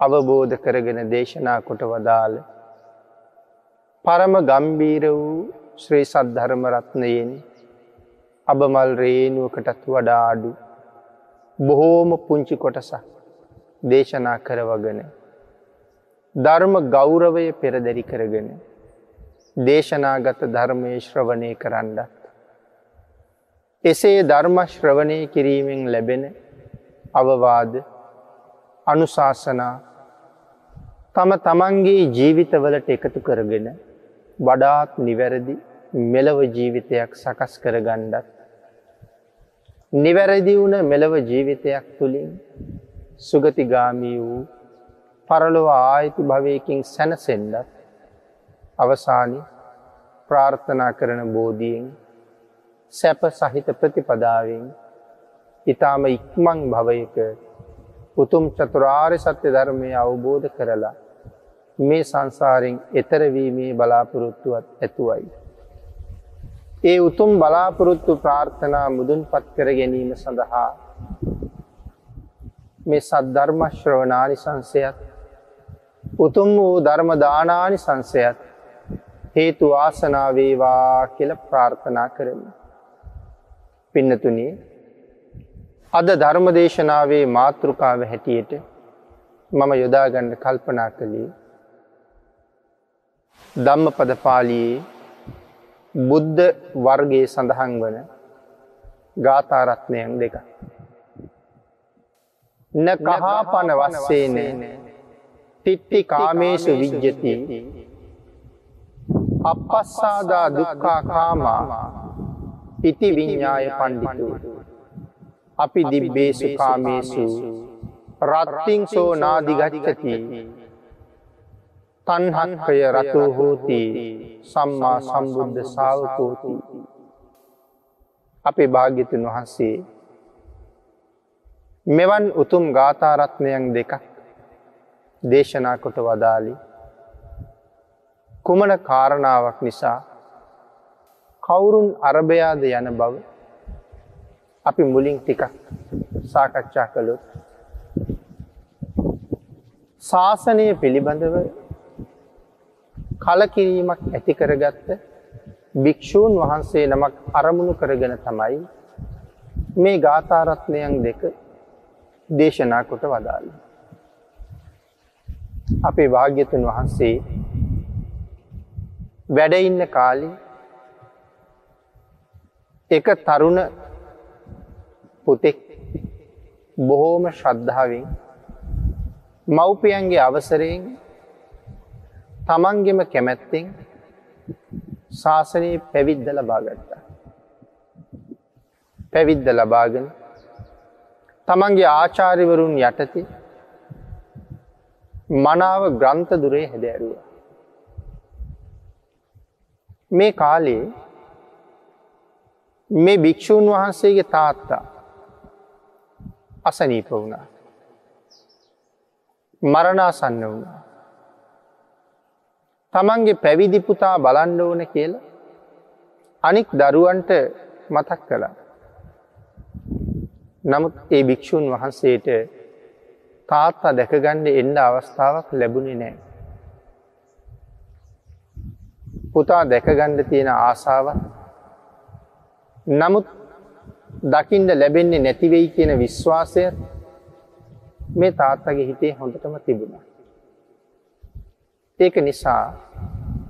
අවබෝධ කරගෙන දේශනා කොට වදාළ පරම ගම්බීර වූ ශ්‍රී සද්ධර්මරත්නයෙන් අබමල් රේනුවකටත් වඩා අඩු බොහෝම පුංචි කොටසක් දේශනා කරවගෙන ධර්ම ගෞරවය පෙරදැරි කරගෙන දේශනාගත ධර්මය ශ්‍රවණය කරන්නත්. එසේ ධර්මශ්‍රවණය කිරීමෙන් ලැබෙන අවවාද අනුශාසනා තම තමන්ගේ ජීවිතවලට එකතු කරගෙන වඩාත් නිවැරදි මෙලව ජීවිතයක් සකස් කර ගණ්ඩත්. නිවැරදි වුණ මෙලව ජීවිතයක් තුළින් සුගතිගාමී වූ පරලොව ආයිති භවයකින් සැනසෙන්ඩත් අවසානි ප්‍රාර්ථනා කරන බෝධියෙන් සැප සහිත ප්‍රතිපදාවෙන් ඉතාම ඉක්මං භවයක උතුම් චතුරාර්ය සත්‍ය ධර්මය අවබෝධ කරලා මේ සංසාරෙන් එතරවීමේ බලාපොරොත්තුවත් ඇතුවයි. ඒ උතුම් බලාපොරොත්තු ප්‍රාර්ථනා මුදුන් පත් කර ගැනීම සඳහා මේ සද්ධර්මශ්‍රවනානි සංසයත් උතුම් වූ ධර්මදානානි සංසයත් හේතු ආසනාවේවා කියල ප්‍රාර්ථනා කරමි. පින්නතුනේ අද ධර්මදේශනාවේ මාතෘකාව හැටියට මම යොදාගන්න කල්පනා කළේ ධම්ම පදපාලියේ බුද්ධ වර්ගයේ සඳහන් වන ගාථාරත්නයන් දෙක. න කහාපන වස්සේන තිට්ටි කාමේශු විජ්ජති අපස්සාදා දුක්කා කාමා ඉති විඤ්ඥාය පණ්ඩිතු. අපි දිබ්බේසු කාමේසු රත්තිං සෝ නාදිගච්චති තන්හත්කය රතු හෝති සම්මා සම්බුද්ධ සාවකෝති අපේ භාග්‍යතුන් වහන්සේ මෙවන් උතුම් ගාථාරත්නයන් දෙකක් දේශනා කොට වදාලි කුමන කාරණාවක් නිසා කවුරුන් අරභයාද යන බව අපි මුලින් ටිකක් සාකච්ඡා කළොත්. ශාසනය පිළිබඳව කලකිරීමක් ඇති කරගත්ත භික්‍ෂූන් වහන්සේ නමක් අරමුණු කරගෙන තමයි මේ ගාථාරත්නයන් දෙක දේශනා කොට වදාළ. අපේ භාග්‍යතුන් වහන්සේ වැඩඉන්න කාලි එක තරුණ පුතෙක් බොහෝම ශ්‍රද්ධාවෙන් මව්පියන්ගේ අවසරයෙන් තමන්ගෙම කැමැත්තෙන් ශාසනයේ පැවිද්ද ලබාගත්තා. පැවිද්ද ලබාගෙන තමන්ගේ ආචාරිවරුන් යටති මනාව ග්‍රන්ථ දුරේ හැදෑරුව. මේ කාලේ මේ භික්‍ෂූන් වහන්සේගේ තාත්තා අසනීප වුණා. මරණාසන්න වුණා. තමන්ගේ පැවිදිපුතා බලන්ඩ ඕන කියලා අනික් දරුවන්ට මතක් කළා. නමුත් ඒ භික්‍ෂූන් වහන්සේට තාත්තා දැකගණ්ඩ එන්ඩ අවස්ථාවක් ලැබුණේ නෑ. පුතා දැකගණ්ඩ තියෙන ආසාාව නමුත් දකිින්ට ලැබෙන්නේ නැතිවෙයි කියන විශ්වාසය මේ තාත්තගේ හිතේ හොඳටම තිබුණා. ඒක නිසා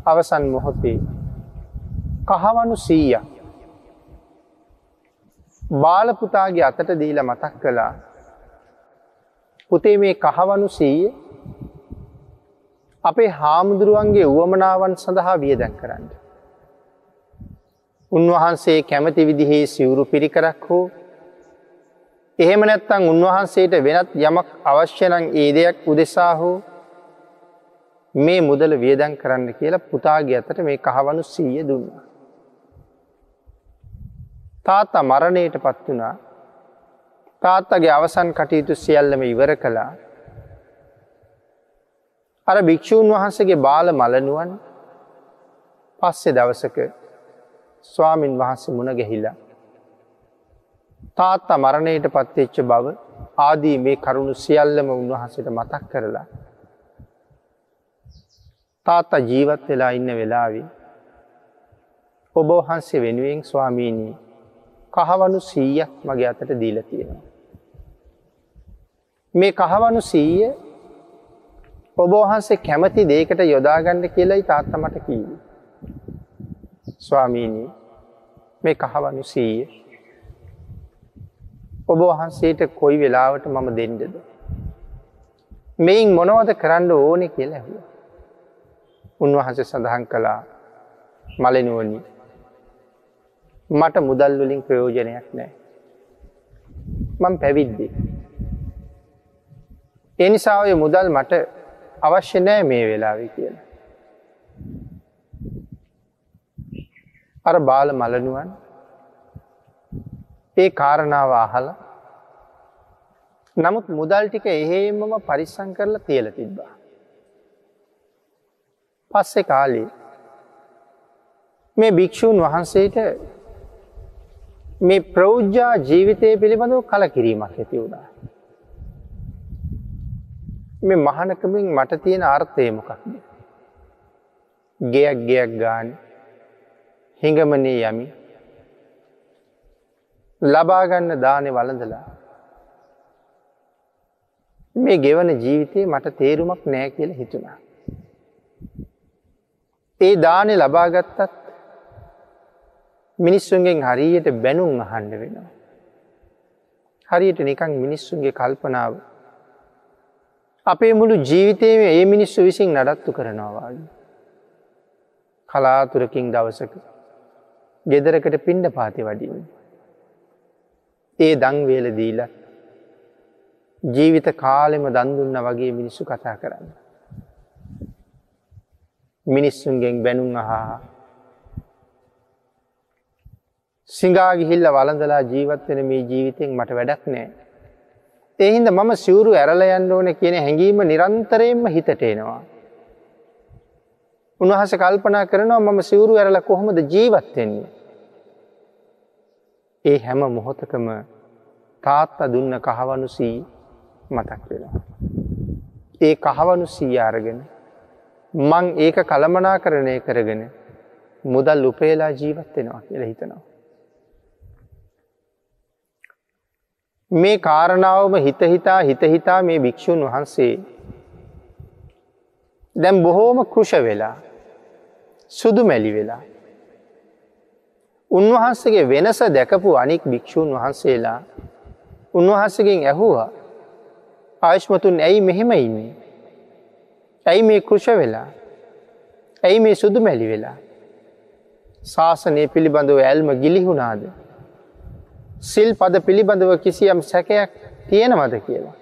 අවසන් මොහොතේ කහවනු සීය බාලපුතාගේ අතට දීල මතක් කළා පුතේ මේ කහවනු සීය අපේ හාමුදුරුවන්ගේ වුවමනාවන් සඳහා වියදැන් කරන්න. උන්වහන්සේ කැමති විදිහේ සිවුරු පිරිකරක් හෝ එහෙම නැත්තං උන්වහන්සේට වෙනත් යමක් අවශ්‍යනං ඒ දෙයක් උදෙසා හෝ මේ මුදල වියදන් කරන්න කියලා පුතාගේ අතට මේ කහවනු සීය දුන්නා. තාත්තා මරණයට පත් වනා තාත්තගේ අවසන් කටයුතු සියල්ලම ඉවර කළා. අර භික්‍ෂූන් වහන්සගේ බාල මලනුවන් පස්සෙ දවසක ස්වාමින් වහන්සේ මුණ ගැහිලා. තාත්තා මරණයට පත්වෙච්ච බව ආදී මේ කරුණු සියල්ලම උන්වහන්සට මතක් කරලා. තාත්තා ජීවත් වෙලා ඉන්න වෙලාවී. ඔබෝහන්සේ වෙනුවෙන් ස්වාමීණී කහවනු සීයක් මගේ අතට දීල තියෙනවා. මේ කහවනු සීය ඔබෝහන්සේ කැමති දේකට යොදාගන්න කියලයි තාත්තමට කීව. ස්වාමීණී මේ කහවනු සීය ඔබ වහන්සේට කොයි වෙලාවට මම දෙන්නද. මෙයින් මොනවද කරන්න ඕනෙ කියලා ඇහුව. උන්වහන්ස සඳහන් කළා මලනුවනි මට මුදල්වලින් ප්‍රයෝජනයක් නෑ. මං පැවිද්දි. එනිසාය මුදල් මට අවශ්‍ය නෑ මේ වෙලාවෙ කියලා. අර බාල මලනුවන් ඒ කාරණාව අහල නමුත් මුදල් ටික එහෙමම පරිස්සං කරලා තියල තිබ්බා. පස්සෙ කාලේ මේ භික්‍ෂූන් වහන්සේට මේ ප්‍රෞද්ජා ජීවිතය පිළිබඳව කල කිරීමක් ඇති වුණා. මේ මහනකමින් මට තියෙන අර්ථය මොකක්ද. ගෙයක් ගෙයක් ගාන හිඟමනේ යමි ලබාගන්න දානෙ වලඳලා. මේ ගෙවන ජීවිතයේ මට තේරුමක් නෑ කියල හිතුණා. ඒ දානෙ ලබාගත්තත් මිනිස්සුන්ගෙන් හරියට බැනුම් අහන්ඩ වෙනවා. හරියට නිකං මිනිස්සුන්ගේ කල්පනාව. අපේ මුළු ජීවිතයේ ඒ මිනිස්සු විසින් නඩත්තු කරනවාගේ. කලාතුරකින් දවසක ගෙදරකට පිණ්ඩ පාති වඩින්නේ. ඒ දංවේල දීලත් ජීවිත කාලෙම දන්දුන්න වගේ මිනිස්සු කතා කරන්න. මිනිස්සුන්ගෙන් බැනුම් අහා සිංගාගිහිල්ල වලඳලා ජීවත්වෙන මේ ජීවිතෙන් මට වැඩක් නෑ. එහින්ද මම සිවුරු ඇරල යන්න ඕන කියන හැඟීම නිරන්තරයෙන්ම හිතටේනවා. උන්වහස කල්පනා කරනවා මම සිවුරු ඇරල කොහොමද ජීවත්වෙන්නේ. ඒ හැම මොහොතකම තාත්තා දුන්න කහවනු සී මතක් වෙලා. ඒ කහවනු සීයාරගෙන මං ඒක කළමනා කරණය කරගෙන මුදල් උපේලා ජීවත්වෙනවා කියල හිතනවා. මේ කාරණාවම හිතහිතා හිතහිතා මේ භික්‍ෂූන් වහන්සේ දැම් බොහෝම කෘෂ වෙලා සුදු මැලි වෙලා උන්වහන්සගේ වෙනස දැකපු අනික් භික්‍ෂූන් වහන්සේලා උන්වහන්සගෙන් ඇහුවා ආයශ්මතුන් ඇයි මෙහෙම ඉන්නේ. ඇයි මේ කෘෂ වෙලා. ඇයි මේ සුදු මැලි වෙලා. ශාසනය පිළිබඳව ඇල්ම ගිලිහුණාද. සිල් පද පිළිබඳව කිසියම් සැකයක් තියෙනවද කියලා.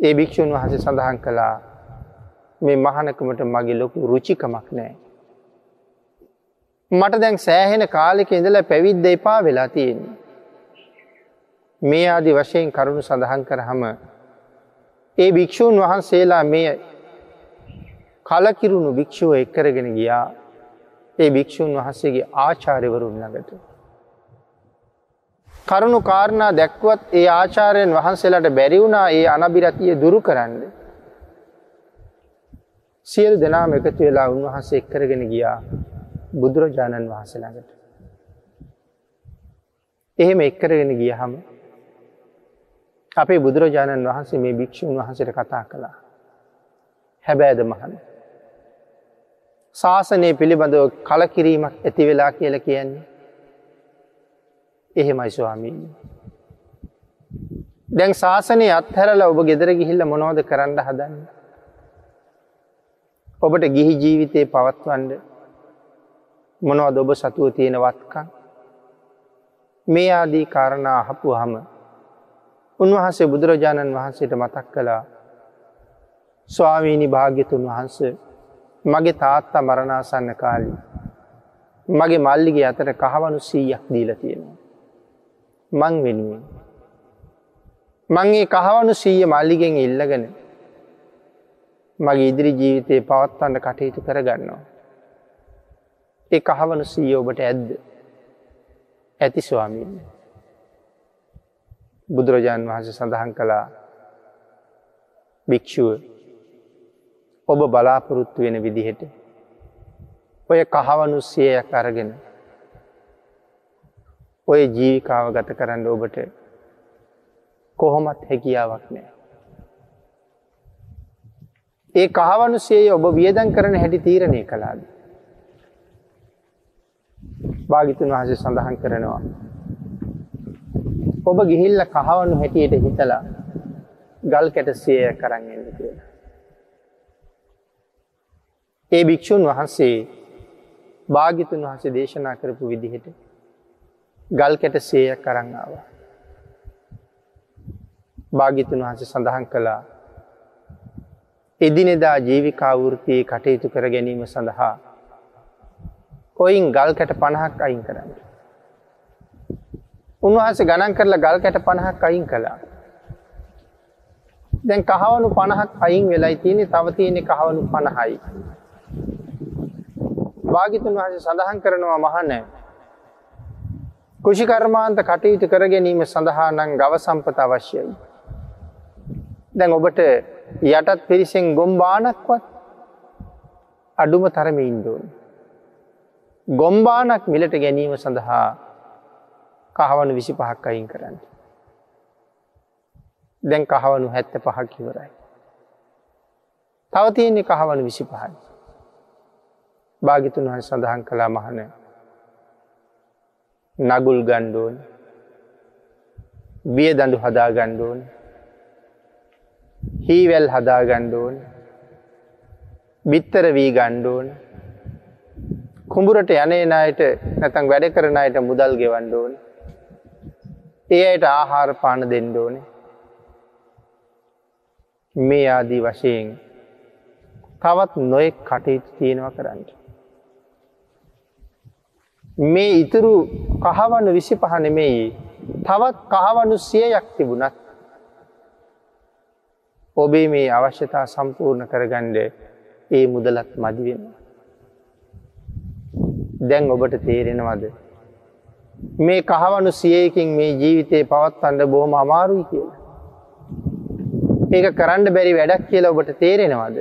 ඒ භික්‍ෂූන් වහස සඳහන් කළා මේ මහනකමට මගේ ලොකු රුචිකමක් නෑ. මට දැන් සෑහෙන කාලෙක ඉඳලා පැවිද්ද එපා වෙලා තියෙන්නේ. මේ ආදි වශයෙන් කරුණු සඳහන් කරහම ඒ භික්‍ෂූන් වහන්සේලා මේ කලකිරුණු භික්‍ෂුව එක්කරගෙන ගියා ඒ භික්‍ෂූන් වහන්සේගේ ආචාර්යවරුන් ළඟට. කරුණු කාරණා දැක්වත් ඒ ආචාරයෙන් වහන්සේලාට බැරිවුණා ඒ අනබිරතිය දුරු කරන්න. සියල් දෙනාම එකතු වෙලා උන්වහන්සේ එක්කරගෙන ගියා බුදුරජාණන් වහන්සේලාගට. එහෙම එක්කරගෙන ගිය හම අපේ බුදුරජාණන් වහන්සේ මේ භික්‍ෂූන් වහන්සට කතා කළා. හැබෑද මහන. ශාසනය පිළිබඳව කලකිරීමක් ඇති වෙලා කියල කියන්නේ. එහෙමයි ස්වාමීනි. දැන් ශාසනය අත්හැරල ඔබ ගෙදර ගිහිල්ල මොනෝද කරන්න හදන්න. ඔබට ගිහි ජීවිතය පවත්වන්ඩ මොනවද ඔබ සතුව තියෙන වත්කං මේ ආදී කාරණා අහපු හම උන්වහන්සේ බුදුරජාණන් වහන්සේට මතක් කළා ස්වාමීණි භාග්‍යතුන් වහන්ස මගේ තාත්තා මරණාසන්න කාලී. මගේ මල්ලිගේ අතට කහවනු සීයක් දීල තියෙනවා. මං වෙනුවෙන්. මංගේ කහවනු සීය මල්ලිගෙන් ඉල්ලගෙන මගේ ඉදිරි ජීවිතය පවත්වන්න කටයුතු කරගන්නවා. ඒ කහවනු සීය ඔබට ඇද්ද ඇති ස්වාමීන්න. බුදුරජාණන් වහන්සේ සඳහන් කළා භික්‍ෂුව ඔබ බලාපොරොත්තු වෙන විදිහට ඔය කහවනුස්සයයක් අරගෙන ඔය ජීවිකාව ගත කරන්න ඔබට කොහොමත් හැකියාවක් නෑ. ඒ කහවනුසේ ඔබ වියදන් කරන හැටි තීරණය කලාද. භාගිතුන් වහසේ සඳහන් කරනවා. ඔබ ගිහිල්ල කහවනු හැටියට හිතලා ගල් කැට සය කරන්නන්න කියලා. ඒ භික්‍ෂූන් වහන්සේ භාගිතුන් වහසේ දේශනා කරපු විදිහට ගල් කැට සේය කරන්නාව. භාගිතුන් වහන්සේ සඳහන් කළා එදිනෙදා ජීවිකාවෘතියේ කටයුතු කර ගැනීම සඳහා කොයින් ගල් කැට පණහක් අයින් කරන්න. උන්වහසේ ගණන් කරලා ගල් කැට පණහක් අයින් කළා. දැන් කහවනු පණහක් අයින් වෙලයි තියෙනෙ තව තියෙනෙ කහවනු පණහයි. භාගිතුන් වහස සඳහන් කරනවා මහනෑ. කෘෂිකර්මාන්ත කටයුතු කර ගැනීම සඳහා නං ගව සම්පත අවශ්‍යයි. දැන් ඔබට යටත් පිරිසෙන් ගොම්බානක්වත් අඩුම තරම ඉන්දෝන්. ගොම්බානක් මිලට ගැනීම සඳහා කහවනු විසි පහක් අයින් කරන්න. දැන් කහවනු හැත්ත පහක් කිවරයි. තව තියෙන්නේ කහවනු විසි පහයි. භාගිතුන් වහස සඳහන් කලා මහන නගුල් ගණ්ඩෝන් බිය දඩු හදා ගණ්ඩෝන් හීවැල් හදා ගණ්ඩෝන් බිත්තර වී ගණ්ඩෝන් කුඹුරට යනේ අයට නැතන් වැඩ කරන අයට මුදල් ගෙවන්ඩෝන් ඒ අයට ආහාර පාන දෙන්ඩෝනේ මේ ආදී වශයෙන් තවත් නොයෙක් කටයුතු තියෙනවා කරන්න. මේ ඉතුරු කහවනු විසි පහනෙමෙයි තවත් කහවනු සියයක් තිබුණත් ඔබේ මේ අවශ්‍යතා සම්පූර්ණ කරගණ්ඩ ඒ මුදලත් මදිවෙන්න. දැන් ඔබට තේරෙනවද. මේ කහවනු සියයකින් මේ ජීවිතය පවත්වන්න බොහොම අමාරුයි කියලා. ඒක කරන්න බැරි වැඩක් කියලා ඔබට තේරෙනවද.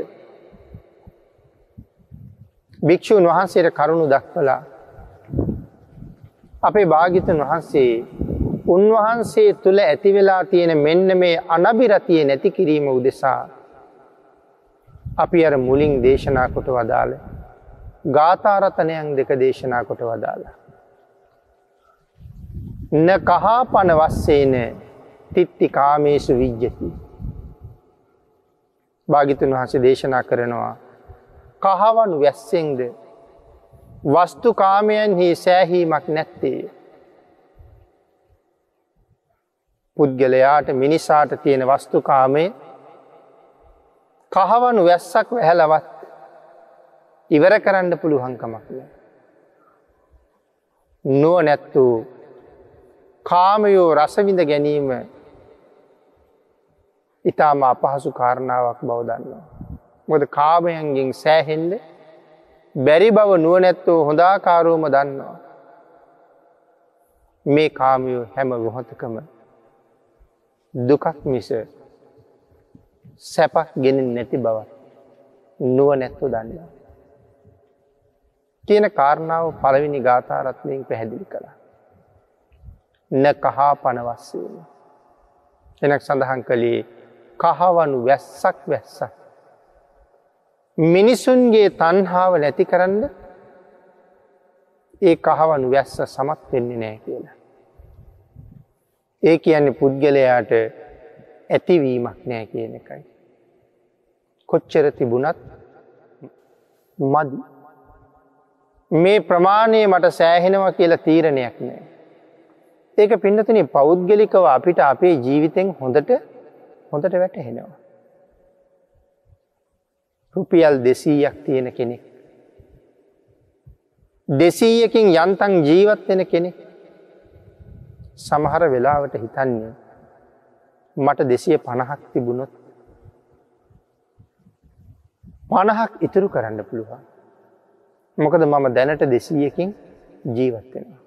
භික්‍ෂූන් වහන්සේට කරුණු දක්වලා අපේ භාගිතන් වහන්සේ උන්වහන්සේ තුළ ඇතිවෙලා තියෙන මෙන්න මේ අනබිරතිය නැති කිරීම උදෙසා. අපි අර මුලින් දේශනා කොට වදාළ. ගාථාරතනයන් දෙක දේශනා කොට වදාළ. න කහා පන වස්සේන තිත්ති කාමේසු විජ්ජති. භාගිතුන් වහස දේශනා කරනවා. කහවනු වැස්සෙන්ද වස්තු කාමයන්හි සෑහීමක් නැත්තේ. පුද්ගලයාට මිනිසාට තියෙන වස්තුකාමය කහවනු වැස්සක් වැහැලවත් ඉවර කරන්න පුළුවන්කමක් නෑ. නුව නැත්වූ කාමයෝ රසවිඳ ගැනීම ඉතාම අපහසු කාරණාවක් බවදන්නවා. මොද කාමයන්ගෙන් සෑහෙන්ද බැරි බව නුවනැත්තෝ හොඳාකාරෝම දන්නවා. මේ කාමයෝ හැම ගොහොතකම දුකක් මිස සැපක් ගෙන නැති බවත් නුව නැත්තු දන්නවා. කියන කාරණාව පළවිනි ගාථාරත්වයෙන් පැහැදිලි කළා. න කහා පනවස්සේන. එනක් සඳහන් කළේ කහවනු වැස්සක් වැස්සක්. මිනිසුන්ගේ තන්හාාව නැති කරන්න ඒ කහවනු වැස්ස සමත් වෙන්නේ නෑ කියලා. ඒ කියන්නේ පුද්ගලයාට ඇතිවීමක් නෑ කියන එකයි. කොච්චර තිබුණත් මදි. මේ ප්‍රමාණය මට සෑහෙනවා කියලා තීරණයක් නෑ. ඒක පින්නතින පෞද්ගලිකව අපිට අපේ ජීවිතෙන් හොඳට හොඳට වැටහෙනවා. රුපියල් දෙසීයක් තියෙන කෙනෙක්. දෙසීයකින් යන්තන් ජීවත් වෙන කෙනෙක් සමහර වෙලාවට හිතන්නේ මට දෙසිය පණහක් තිබුණොත් පණහක් ඉතුරු කරන්න පුළුවන්. මොකද මම දැනට දෙසීයකින් ජීවත්වෙනවා.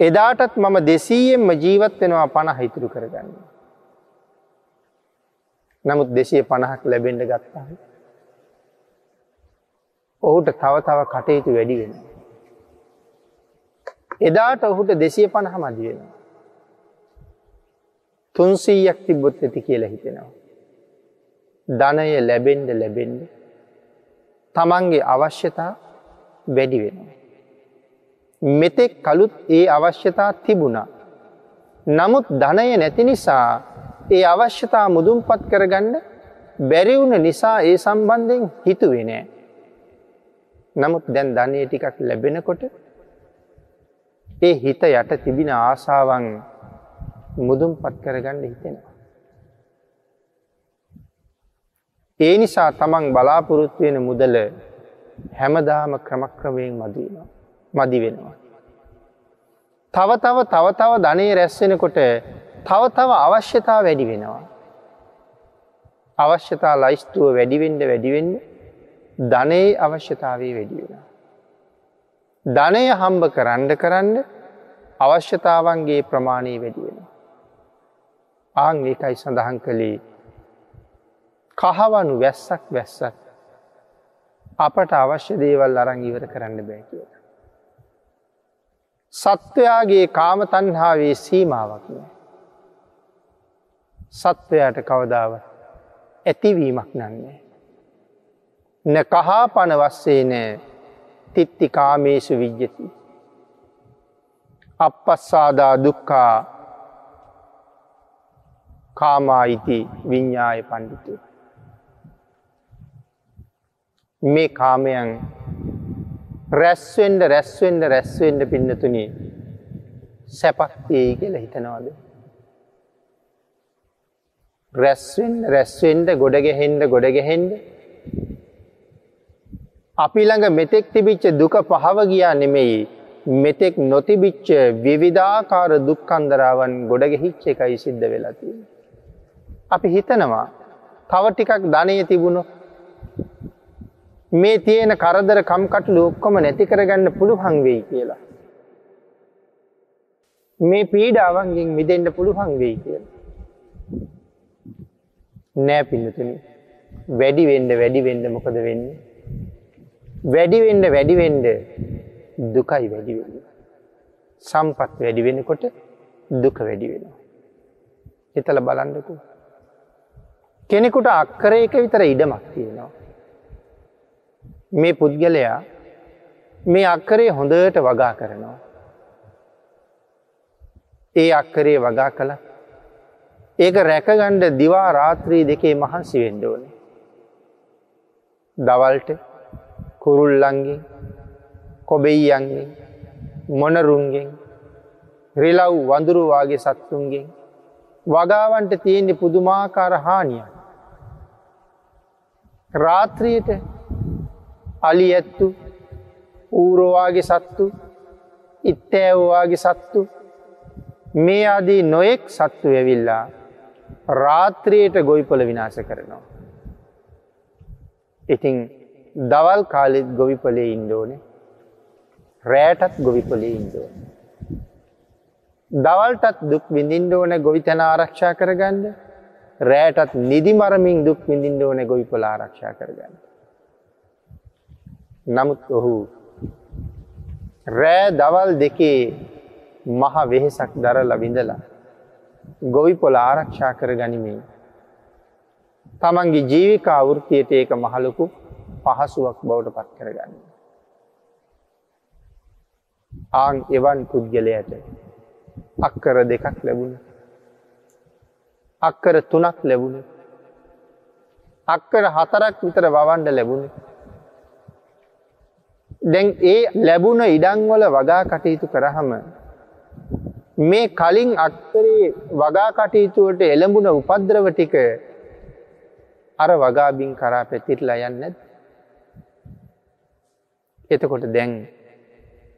එදාටත් මම දෙසීයෙන්ම ජීවත් වෙනවා පණහ ඉතුරු කරගන්න. නමුත් දෙසිය පණහක් ලැබෙන්ඩ ගත්තා. ඔහුට තව තව කටයුතු වැඩි වෙන. එදාට ඔහුට දෙසිය පණහ මදි වෙනවා. තුන්සීයක් තිබ්බොත් ඇති කියලා හිතෙනවා. ධනය ලැබෙන්ඩ ලැබෙන්ඩ තමන්ගේ අවශ්‍යතා වැඩි වෙනවා. මෙතෙක් කළුත් ඒ අවශ්‍යතා තිබුණා. නමුත් ධනය නැති නිසා ඒ අවශ්‍යතා මුදුන්පත් කරගන්න බැරිවුණ නිසා ඒ සම්බන්ධයෙන් හිතුවේ නෑ. නමුත් දැන් ධනය ටිකක් ලැබෙනකොට ඒ හිත යට තිබින ආසාවන් මුදුම් පත් කරගන්න හිතෙනවා. ඒ නිසා තමන් බලාපොරොත්තුවෙන මුදල හැමදාම ක්‍රමක්‍රමයෙන් මදීනවා මදි වෙනවා. තව තව තව තව ධනය රැස්වෙනකොට තව තව අවශ්‍යතා වැඩි වෙනවා. අවශ්‍යතා ලයිස්තුව වැඩිවෙන්ඩ වැඩිවෙන්න ධනයේ අවශ්‍යතාවේ වැඩි වෙන. ධනය හම්බ කරන්න කරන්න අවශ්‍යතාවන්ගේ ප්‍රමාණී වැඩි වෙන. ආං ඒකයි සඳහන් කළේ කහවනු වැස්සක් වැස්සත් අපට අවශ්‍ය දේවල් අරං ඉවර කරන්න බෑ කියල. සත්වයාගේ කාම තන්හාාවේ සීමාවක් නෑ. සත්වයාට කවදාව ඇතිවීමක් නන්නේ. න කහා පන වස්සේ නෑ තිත්ති කාමේසු විජ්ජති. අපපස්සාදා දුක්කා කාමායිති විඤ්ඥාය පණ්ඩිතු. මේ කාමයන් රැස්වෙන්ඩ රැස්වෙන්ඩ රැස්වෙන්ඩ පින්නතුනි සැපක්තියයි කියල හිතනවාද. රැස්වෙන්ඩ රැස්වෙන්ඩ ගොඩගැහෙන්ඩ ගොඩගැහෙන්ඩ අපි ළඟ මෙතෙක් තිබිච්ච දුක පහව ගියා නෙමෙයි මෙතෙක් නොතිබිච්ච විවිධාකාර දුක්කන්දරාවන් ගොඩගෙහිච්ච එකයි සිද්ධ වෙලති. අපි හිතනවා තව ටිකක් ධනය තිබුණු මේ තියෙන කරදර කම්කටලු ඔක්කොම නැති කරගන්න පුළුවන් වෙයි කියලා. මේ පීඩාවන්ගෙන් මිදෙන්ට පුළුවන් වෙයි කියලා. නෑ පින්නතුනි වැඩිවෙන්ඩ වැඩිවෙන්ඩ මොකද වෙන්නේ. වැඩිවෙන්ඩ වැඩිවෙන්ඩ දුකයි වැඩිවෙන්න. සම්පත් වැඩි වෙනකොට දුක වැඩි වෙනවා. එතල බලන්නකු. කෙනෙකුට අක්කරයක විතර ඉඩමක් තියෙනවා. මේ පුද්ගලයා මේ අක්කරේ හොඳට වගා කරනවා. ඒ අක්කරේ වගා කළ ඒක රැකගණ්ඩ දිවා රාත්‍රී දෙකේ මහන්සි වෙන්ඩෝනේ. දවල්ට කුරුල්ලන්ගේ කොබෙයියන්ගෙන් මොනරුන්ගෙන් රිලව් වඳුරුවාගේ සත්තුන්ගෙන් වගාවන්ට තියෙන්නේ පුදුමාකාර හානිය. රාත්‍රියයට අලි ඇත්තු ඌරෝවාගේ සත්තු ඉත්තෑවවාගේ සත්තු මේ ආදී නොයෙක් සත්තු ඇවිල්ලා රාත්‍රයට ගොයිපොල විනාශ කරනවා. ඉතිං දවල් කාලෙත් ගොවිපලේ ඉන්ඩෝනේ රෑටත් ගොවිපොලේ ඉන්දෝ. දවල්ටත් දුක් විඳින්ඩ ඕන ගොවිතැන ආරක්ෂා කරගන්න රෑටත් නිදි මරමින් දුක් විඳින්ඩ ඕන ගොවිපොල ආරක්ෂා කරගන්න. නමුත් ඔහු රෑ දවල් දෙකේ මහ වෙහෙසක් දරල විඳලා ගොවිපොල ආරක්ෂා කර ගනිමින් තමන්ගේ ජීවිකා වෘතියට ඒක මහලොකු පහසුවක් බවට පත් කරගන්න. ආං එවන් පුද්ගලයට අක්කර දෙකක් ලැබුණ. අක්කර තුනක් ලැබුණ. අක්කර හතරක් විතර වවන්ඩ ලැබුණ. දැන් ඒ ලැබුණ ඉඩංවල වගා කටයුතු කරහම මේ කලින් අක්කරේ වගා කටයුතුවට එළඹුණ උපද්‍රව ටික අර වගාබින් කරා පැතිරලා යන්න එතකොට දැන්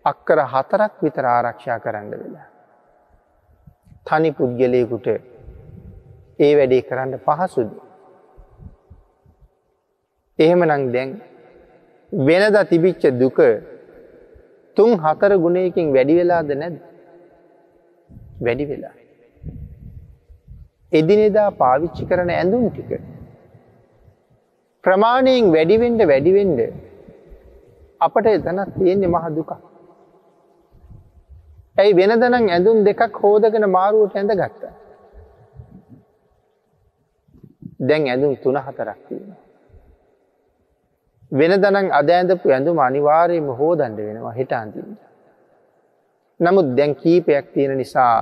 අක්කර හතරක් විතර ආරක්ෂා කරන්න වෙලා. තනි පුද්ගලයකුට ඒ වැඩේ කරන්න පහසුද. එහෙම නං දැන් වෙනද තිබිච්ච දුක තුන් හතර ගුණයකින් වැඩි වෙලාද නැද වැඩි වෙලා. එදිනෙදා පාවිච්චි කරන ඇඳුම් ටික. ප්‍රමාණයෙන් වැඩිවෙන්ඩ වැඩිවෙන්ඩ අපට එතනත් තියෙන්නේ මහ දුකක්. ඇයි වෙනදනම් ඇඳුම් දෙකක් හෝදගෙන මාරුවට ඇඳ ගත්ත. දැන් ඇඳුම් තුන හතරක් තියෙන. වෙනදනම් අද ඇඳපු ඇඳුම අනිවාර්යම හෝදන්ඩ වෙනවා හිට අන්තින්ට. නමුත් දැන් කීපයක් තියෙන නිසා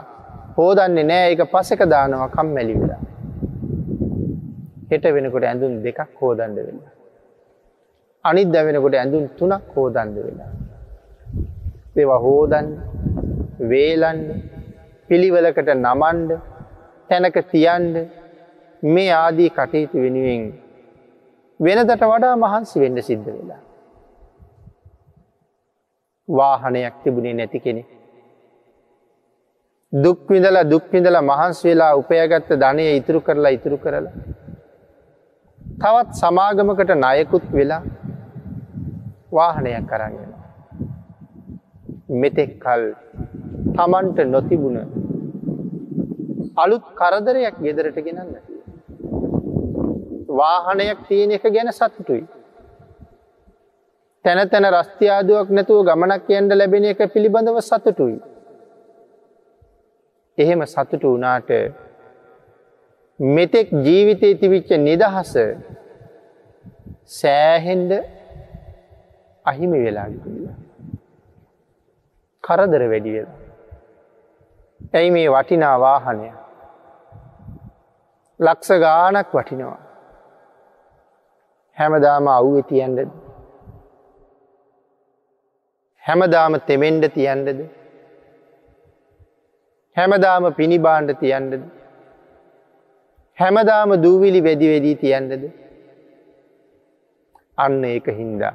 හෝදන්නේ නෑ එක පසක දානවා කම් මැලි වෙලා. හෙට වෙනකොට ඇඳුම් දෙකක් හෝදන්ඩ වෙලා. අනිත් දැවෙනකොට ඇඳුම් තුනක් හෝදන්ඩ වෙලා. ඒවා හෝදන් වේලන්න පිළිවලකට නමන්ඩ තැනක තියන්ඩ මේ ආදී කටයුතු වෙනුවෙන් වෙනදට වඩා මහන්සි වෙන්න සිද්ධ වෙලා. වාහනයක් තිබුණේ නැති කෙනෙ. දුක්විඳල දුක්විඳල මහන්ස් වෙලා උපයගත්ත ධනය ඉතුරු කරලා ඉතුරු කරලා. තවත් සමාගමකට නයකුත් වෙලා වාහනයක් කරගෙන. මෙතෙක් කල් තමන්ට නොතිබුණ අලුත් කරදරයක් ගෙදරට ගෙනන්න. වාහනයක් තියෙන එක ගැන සතුටුයි. තැන තැන රස්තියාදුවක් නැතුව ගමනක් යන්ඩ ලැබෙන එක පිළිබඳව සතුටුයි. එහෙම සතුටු වනාට මෙතෙක් ජීවිතය තිවිච්ච නිදහස සෑහෙන්ඩ අහිමි වෙලා කරදර වැඩි වෙලා. ඇයි මේ වටිනා වාහනය ලක්ස ගානක් වටිනවා. හැමදාම අව්වෙ තියන්ඩද. හැමදාම තෙමෙන්ඩ තියන්ඩද. හැමදාම පිණිබාණ්ඩ තියන්ඩද. හැමදාම දූවිලි වැදි වෙදී තියන්ඩද. අන්න ඒක හින්දා.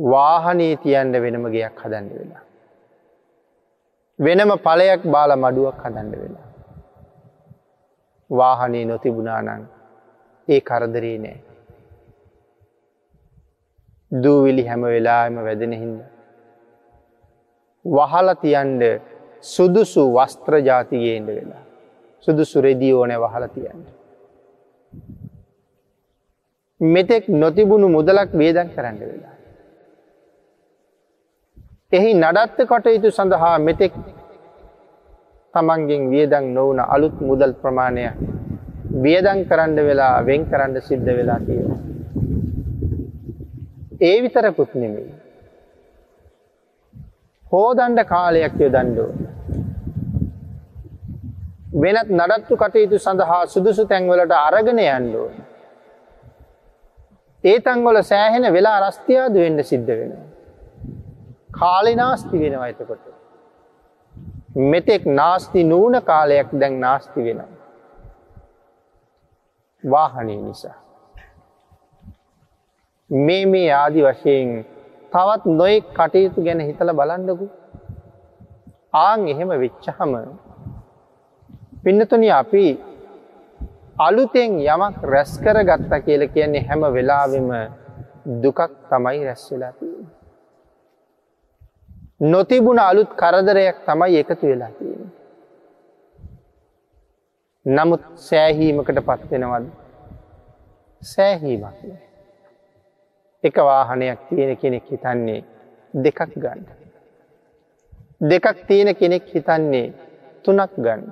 වාහනේ තියන්ඩ වෙනම ගයක් හදන්න වෙලා. වෙනම පලයක් බාල මඩුවක් හදන්න වෙලා. වාහනේ නොතිබුණානං ඒ කරදරේ නෑ. දූවිලි හැම වෙලාම වැදෙන හින්ද. වහල තියන්ඩ සුදුසු වස්ත්‍ර ජාතිගේන්ට වෙලා. සුදුසු රෙදී ඕනෑ වහල තියන්න. මෙතෙක් නොතිබුණු මුදලක් වේදන් කරන්න වෙලා. එහි නඩත්ත කටයුතු සඳහා මෙතෙක් තමන්ගෙන් වියදං නොවන අලුත් මුදල් ප්‍රමාණය වියදං කරන්න වෙලා වෙන් කරන්න සිද්ධ වෙලා තියෙන. ඒ විතරකුත් නෙමෙයි. හෝදන්ඩ කාලයක් යොදන්ඩෝ. වෙනත් නඩත්තු කටයුතු සඳහා සුදුසු තැන්වලට අරගෙන යන්ඩෝ. ඒ තංගොල සෑහෙන වෙලා රස්තියාද වෙන්න සිද්ධ වෙනවා. කාලෙ නාස්ති වෙනවා එතකොට. මෙතෙක් නාස්ති නූන කාලයක් දැන් නාස්ති වෙනවා. වාහනය නිසා. මේ මේ ආදි වශයෙන් තවත් නොයෙක් කටයුතු ගැන හිතල බලන්නකු. ආං එහෙම වෙච්චහම පින්නතුන අපි අලුතෙන් යමක් රැස්කර ගත්ත කියල කියන්නේ හැම වෙලාවෙම දුකක් තමයි රැස්වෙලා තියෙන. නොතිබුණ අලුත් කරදරයක් තමයි එකතු වෙලා තියෙන. නමුත් සෑහීමකට පත්වෙනවද සෑහීමක් එක වාහනයක් තියෙන කෙනෙක් හිතන්නේ දෙකක් ගන්න. දෙකක් තියෙන කෙනෙක් හිතන්නේ තුනක් ගන්න.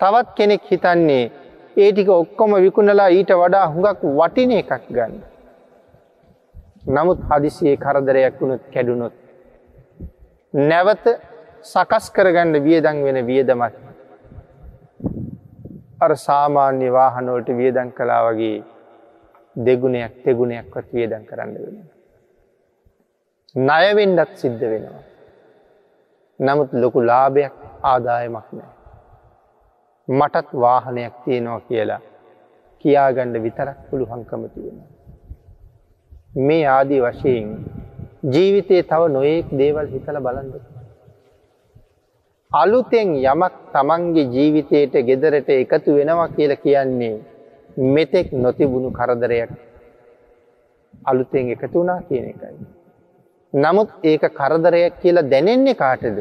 තවත් කෙනෙක් හිතන්නේ ඒ ටික ඔක්කොම විකුණලා ඊට වඩා හුඟක් වටින එකක් ගන්න. නමුත් හදිසියේ කරදරයක් වුණොත් කැඩුණොත්. නැවත සකස් කරගන්න වියදං වෙන වියදමත්. අර සාමාන්‍ය වාහනෝට වියදං කලා වගේ දෙගුණයක් තෙගුණයක්වත් වියදං කරන්න වෙන. ණයවෙන්ඩත් සිද්ධ වෙනවා. නමුත් ලොකු ලාභයක් ආදායමක් නෑ. මටත් වාහනයක් තියෙනවා කියලා කියාගණ්ඩ විතරක් පුළු හංකම තියෙන. මේ ආදී වශයෙන් ජීවිතයේ තව නොයෙක් දේවල් හිතල බලන්ද. අලුතෙන් යමක් තමන්ගේ ජීවිතයට ගෙදරට එකතු වෙනවා කියල කියන්නේ මෙතෙක් නොතිබුණු කරදරයක් අලුතෙන් එකතු වුණා කියන එකයි. නමුත් ඒක කරදරයක් කියලා දැනෙන්නේ කාටද.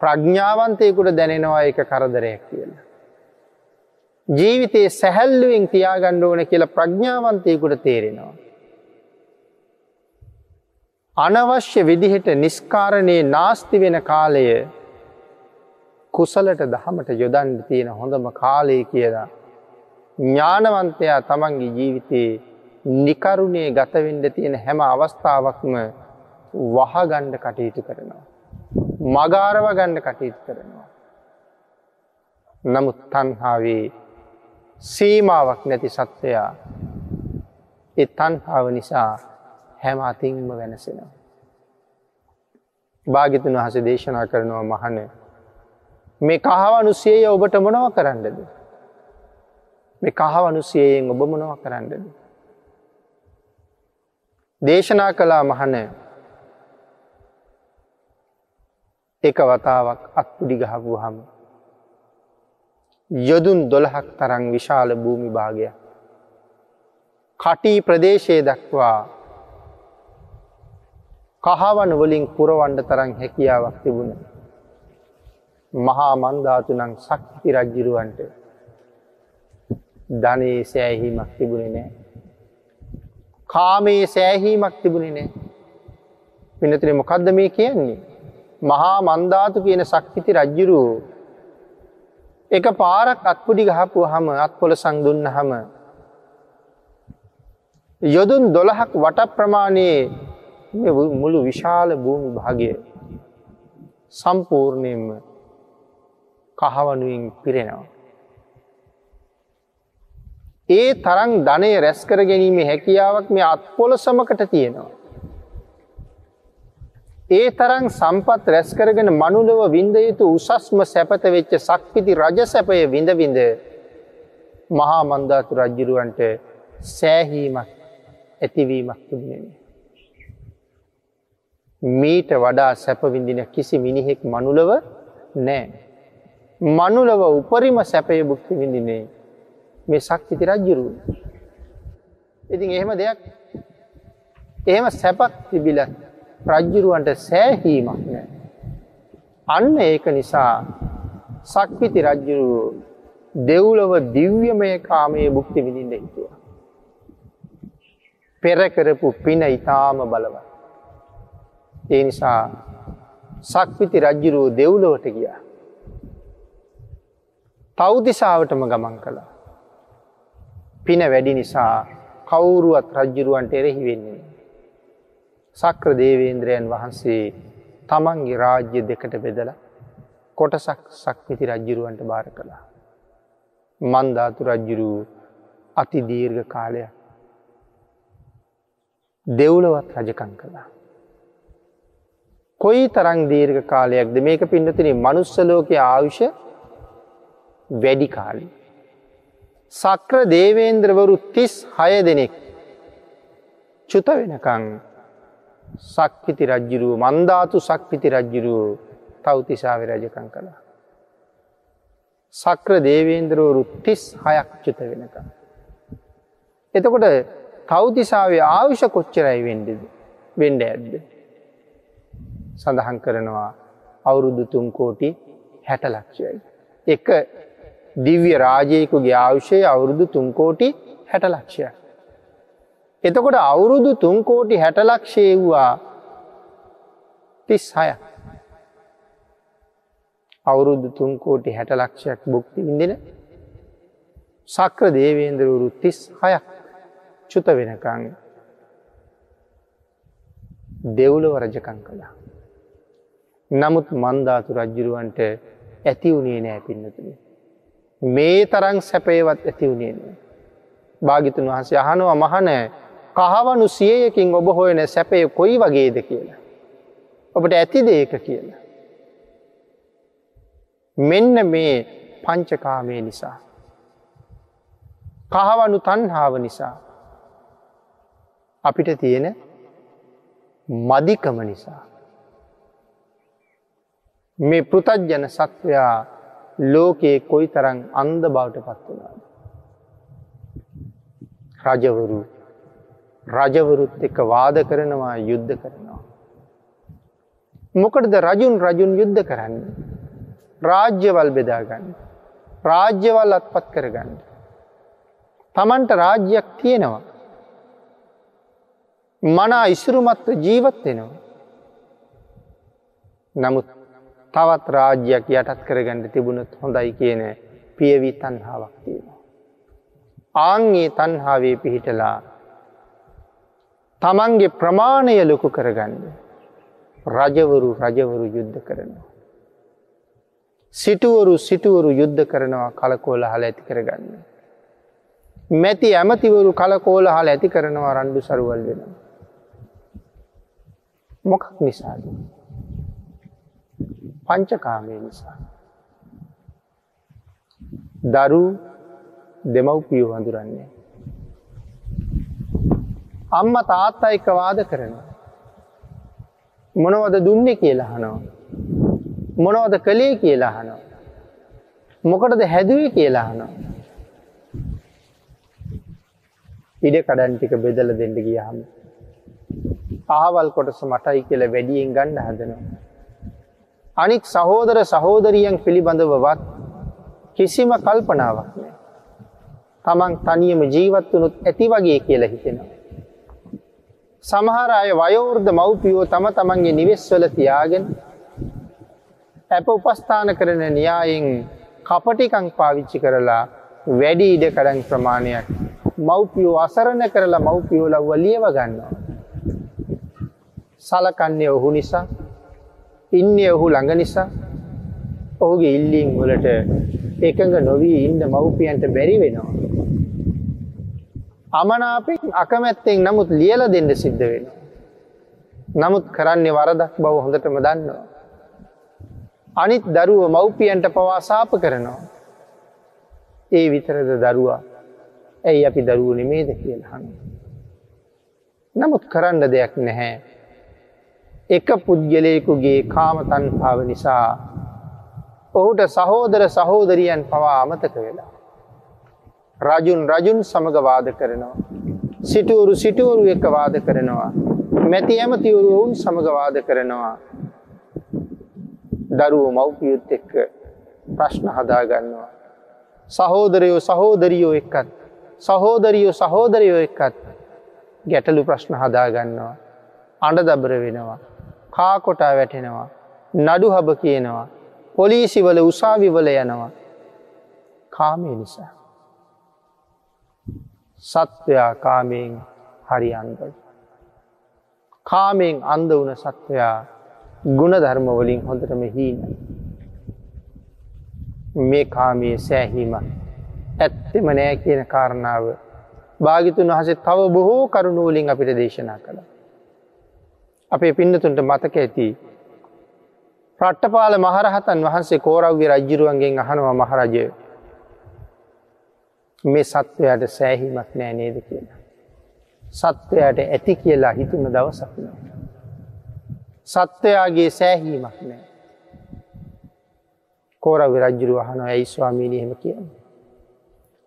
ප්‍රඥ්ඥාවන්තයකුට දැනෙනවා එක කරදරයක් කියලා. ජීවිතයේ සැහැල්ලුවෙන් තියාගණ්ඩ ඕන කියලා ප්‍රඥ්ඥාවන්තයකුට තේරෙනවා. අනවශ්‍ය විදිහට නිස්කාරණයේ නාස්ති වෙන කාලය කුසලට දහමට යොදන්ඩ තියෙන හොඳම කාලය කියලා. ඥානවන්තයා තමන්ගේ ජීවිතයේ නිකරුණේ ගතවෙන්ඩ තියෙන හැම අවස්ථාවක්ම වහගණ්ඩ කටයුතු කරනවා. මගාරව ගණ්ඩ කටයුතු කරනවා. නමුත් තන්හාාවේ සීමාවක් නැති සත්වයා එ තන්හාාව නිසා හැම අතිංම වෙනසෙනවා. භාගිතන් වහස දේශනා කරනවා මහන මේ කහවනුසේය ඔබට මොනව කරන්නද. මේ කහවනුසේයෙන් ඔබ මොනව කරන්නද. දේශනා කලා මහන එක වතාවක් අත්පුඩි ගහපු හම යොදුන් දොළහක් තරං විශාල භූමි භාගය කටී ප්‍රදේශය දක්වා කහවන වලින් පුරවන්ඩ තරන් හැකියාවක් තිබුණ මහා මන්ධාතුනං සක්ති රජ්ජිරුවන්ට ධනයේ සෑහීමක් තිබුණේ නෑ. කාමයේ සෑහීමක් තිබුණේ නෑ. පිනතින මොකක්ද මේ කියන්නේ? මහා මන්ධාතු කියන සක්විති රජ්ජුරු එක පාරක් අත්පුඩි ගහපු හම අත් පොල සංදුන්න හම යොදුන් දොළහක් වට ප්‍රමාණයේ මුළු විශාල භූමි භාගය සම්පූර්ණයෙන්ම කහවනුවෙන් පිරෙනවා. ඒ තරං ධනය රැස්කර ගැනීම හැකියාවක් මේ අත්පොල සමකට තියෙනවා. ඒ තරං සම්පත් රැස්කරගෙන මනුලව වින්ද යුතු උසස්ම සැපත වෙච්ච සක්විති රජ සැපය විඳවිඳ මහා මන්ධාතු රජ්ජිරුවන්ට සෑහීමක් ඇතිවීමක් තිබුණෙන. මීට වඩා සැපවිඳින කිසි මිනිහෙක් මනුලව නෑ. මනුලව උපරිම සැපය බුක්ති විඳිනේ මේ සක්විති රජ්ජුරුව. ඉතින් එහෙම දෙයක් එහෙම සැපක් තිබිලත් රජ්ජුරුවන්ට සෑහීමක් නෑ. අන්න ඒක නිසා සක්විති රජ්ජුරුව දෙව්ලව දිව්‍යමය කාමයේ බුක්ති විඳින්ට හිතුව. පෙරකරපු පින ඉතාම බලව. ඒ නිසා සක්විති රජ්ජුරුව දෙව්ලොවට ගියා. තෞදිසාාවටම ගමන් කළා. පින වැඩි නිසා කවුරුවත් රජ්ජුරුවන්ට එරෙහි වෙන්නේ. සක්‍ර දේවේන්ද්‍රයන් වහන්සේ තමන්ගේ රාජ්‍ය දෙකට බෙදල කොටසක් සක්විති රජ්ජිරුවන්ට භාර කළා. මන්ධාතු රජ්ජුරූ අති දීර්ඝ කාලය දෙව්ලවත් රජකං කළා. කොයි තරං දීර්ඝ කාලයක්ද මේක පින්නතින මනුස්සලෝක ආවිෂ වැඩි කාලි. සක්‍ර දේවේන්ද්‍රවරු තිස් හය දෙනෙක් චුත වෙනකං සක්විති රජ්ජිරුව මන්ධාතු සක්විති රජ්ජිරුව තවතිසාාව රජකං කළා. සක්‍ර දේවේන්ද්‍රවරු තිස් හයක් චුත වෙනක. එතකොට තවතිසාාවේ ආවිෂ කොච්චරයි වෙන්ඩද වෙන්ඩ ඇද්ද. සඳහන් කරනවා අවුරුදු තුන්කෝටි හැට ලක්ෂයයි. එක දිව්‍ය රාජයකුගේ ආවුෂය අවුරුදු තුන්කෝටි හැට ලක්ෂයක්. එතකොට අවුරුදු තුන්කෝටි හැටලක්ෂේව්වා තිස් හය අවුරුදු තුන්කෝටි හැටලක්ෂයක් බුක්ති විඳෙන සක්‍ර දේවේන්ද්‍රවරු තිස් හයක් චුත වෙනකං දෙව්ලව රජකං කළා. නමුත් මන්ධාතු රජ්ජුරුවන්ට ඇති වුණේ නෑ පින්නතුනි. මේ තරං සැපේවත් ඇති වුණේ නෑ. භාගිතුන් වහන්සේ අහනවා මහනෑ කහවනු සියයකින් ඔබ හොයන සැපය කොයි වගේද කියලා. ඔබට ඇතිද ඒක කියලා. මෙන්න මේ පංචකාමය නිසා. කහවනු තන්හාාව නිසා. අපිට තියෙන මදිකම නිසා. මේ පෘතජ්ජන සත්වයා ලෝකයේ කොයි තරං අන්ද බවට පත්වනාද. රජවරු රජවරුත් එක වාද කරනවා යුද්ධ කරනවා. මොකටද රජුන් රජුන් යුද්ධ කරන්න. රාජ්‍යවල් බෙදාගන්න. රාජ්‍යවල් අත්පත් කරගන්න. තමන්ට රාජ්‍යයක් තියෙනවා. මනා ඉසුරුමත්ව ජීවත් වෙනවා. නමුත් තවත් රාජ්‍යයක් යටත් කරගන්න තිබුණත් හොඳයි කියන පියවී තන්හාාවක් තියෙනවා. ආංගේ තන්හාාවේ පිහිටලා තමන්ගේ ප්‍රමාණය ලොකු කරගන්න. රජවරු රජවරු යුද්ධ කරනවා. සිටුවරු සිටුවරු යුද්ධ කරනවා කලකෝල හල ඇති කරගන්න. මැති ඇමතිවරු කලකෝල හල ඇති කරනවා රණ්ඩු සරුවල් වෙනවා. මොකක් නිසාද. පංචකාමය නිසා. දරු දෙමව්පියෝ හඳුරන්නේ. අම්ම තාත්තා එක වාද කරනවා. මොනවද දුන්නේ කියලා හනවා. මොනවද කළේ කියලා හනවා. මොකටද හැදුවේ කියලා හනවා. ඉඩ කඩන්ටික බෙදල දෙන්න ගියහම. ආවල් කොටස මටයි කියල වැඩියෙන් ගණ්ඩ හදනවා. අනික් සහෝදර සහෝදරියන් පිළිබඳවවත් කිසිම කල්පනාවක් නෑ. තමන් තනියම ජීවත් වනුත් ඇති වගේ කියලා හිතෙනවා. සමහර අය වයෝර්ධ මව්පියෝ තම තමන්ගේ නිවෙස්වල තියාගෙන ඇප උපස්ථාන කරන න්‍යායෙන් කපටිකං පාවිච්චි කරලා වැඩි ඉඩ කඩන් ප්‍රමාණයක් මව්පියෝ අසරණ කරලා මව්පියෝලව්ව ලියව ගන්නවා. සලකන්නේ ඔහු නිසා ඉන්නේ ඔහු ළඟ නිසා ඔහුගේ ඉල්ලිං වලට එකඟ නොවී ඉන්න මව්පියන්ට බැරි වෙනවා. අමනාපෙන් අකමැත්තෙන් නමුත් ලියල දෙන්න සිද්ධ වෙන. නමුත් කරන්නේ වරදක් බව හොඳටම දන්නවා. අනිත් දරුව මව්පියන්ට පවාසාප කරනවා. ඒ විතරද දරුවා ඇයි අපි දරුව නෙමේද කියලහන්න. නමුත් කරන්න දෙයක් නැහැ. එක පුද්ගලයකුගේ කාම තන්හාාව නිසා ඔහුට සහෝදර සහෝදරියන් පවා අමතක වෙලා. රජුන් රජුන් සමඟ වාද කරනවා. සිටුවරු සිටුවරු එක වාද කරනවා. මැති ඇමතිවරු ඔවුන් සමඟ වාද කරනවා. දරුව මව්පියුත් එක්ක ප්‍රශ්න හදාගන්නවා. සහෝදරයෝ සහෝදරියෝ එක්කත් සහෝදරියෝ සහෝදරයෝ එක්කත් ගැටලු ප්‍රශ්න හදාගන්නවා. අඩ දබර වෙනවා. කාකොටා වැටෙනවා. නඩු හබ කියනවා. පොලිසිවල උසාවිවල යනවා. කාමය නිසා. සත්වයා කාමයෙන් හරි අන්දයි. කාමයෙන් අන්ද වන සත්වයා ගුණ ධර්මවලින් හොඳටම හීන. මේ කාමයේ සෑහීම ඇත්තෙම නෑ කියන කාරණාව භාගිතුන් වහසේ තව බොහෝ කරුණුවලින් අපිට දේශනා කළ. අපේ පින්නතුන්ට මතක ඇති. ප්‍රට්ටපාල මහරහතන් වහන්සේ කෝරව්‍ය රජ්ජිරුවන්ගෙන් අහනවා මහරජය මේ සත්වයට සෑහීමක් නෑ නේද කියලා. සත්වයට ඇති කියලා හිතුන දවසක්න. සත්වයාගේ සෑහීමක් නෑ. කෝරවි රජ්ජුරු අහන ඇයි ස්වාමීණයහෙම කියන්න.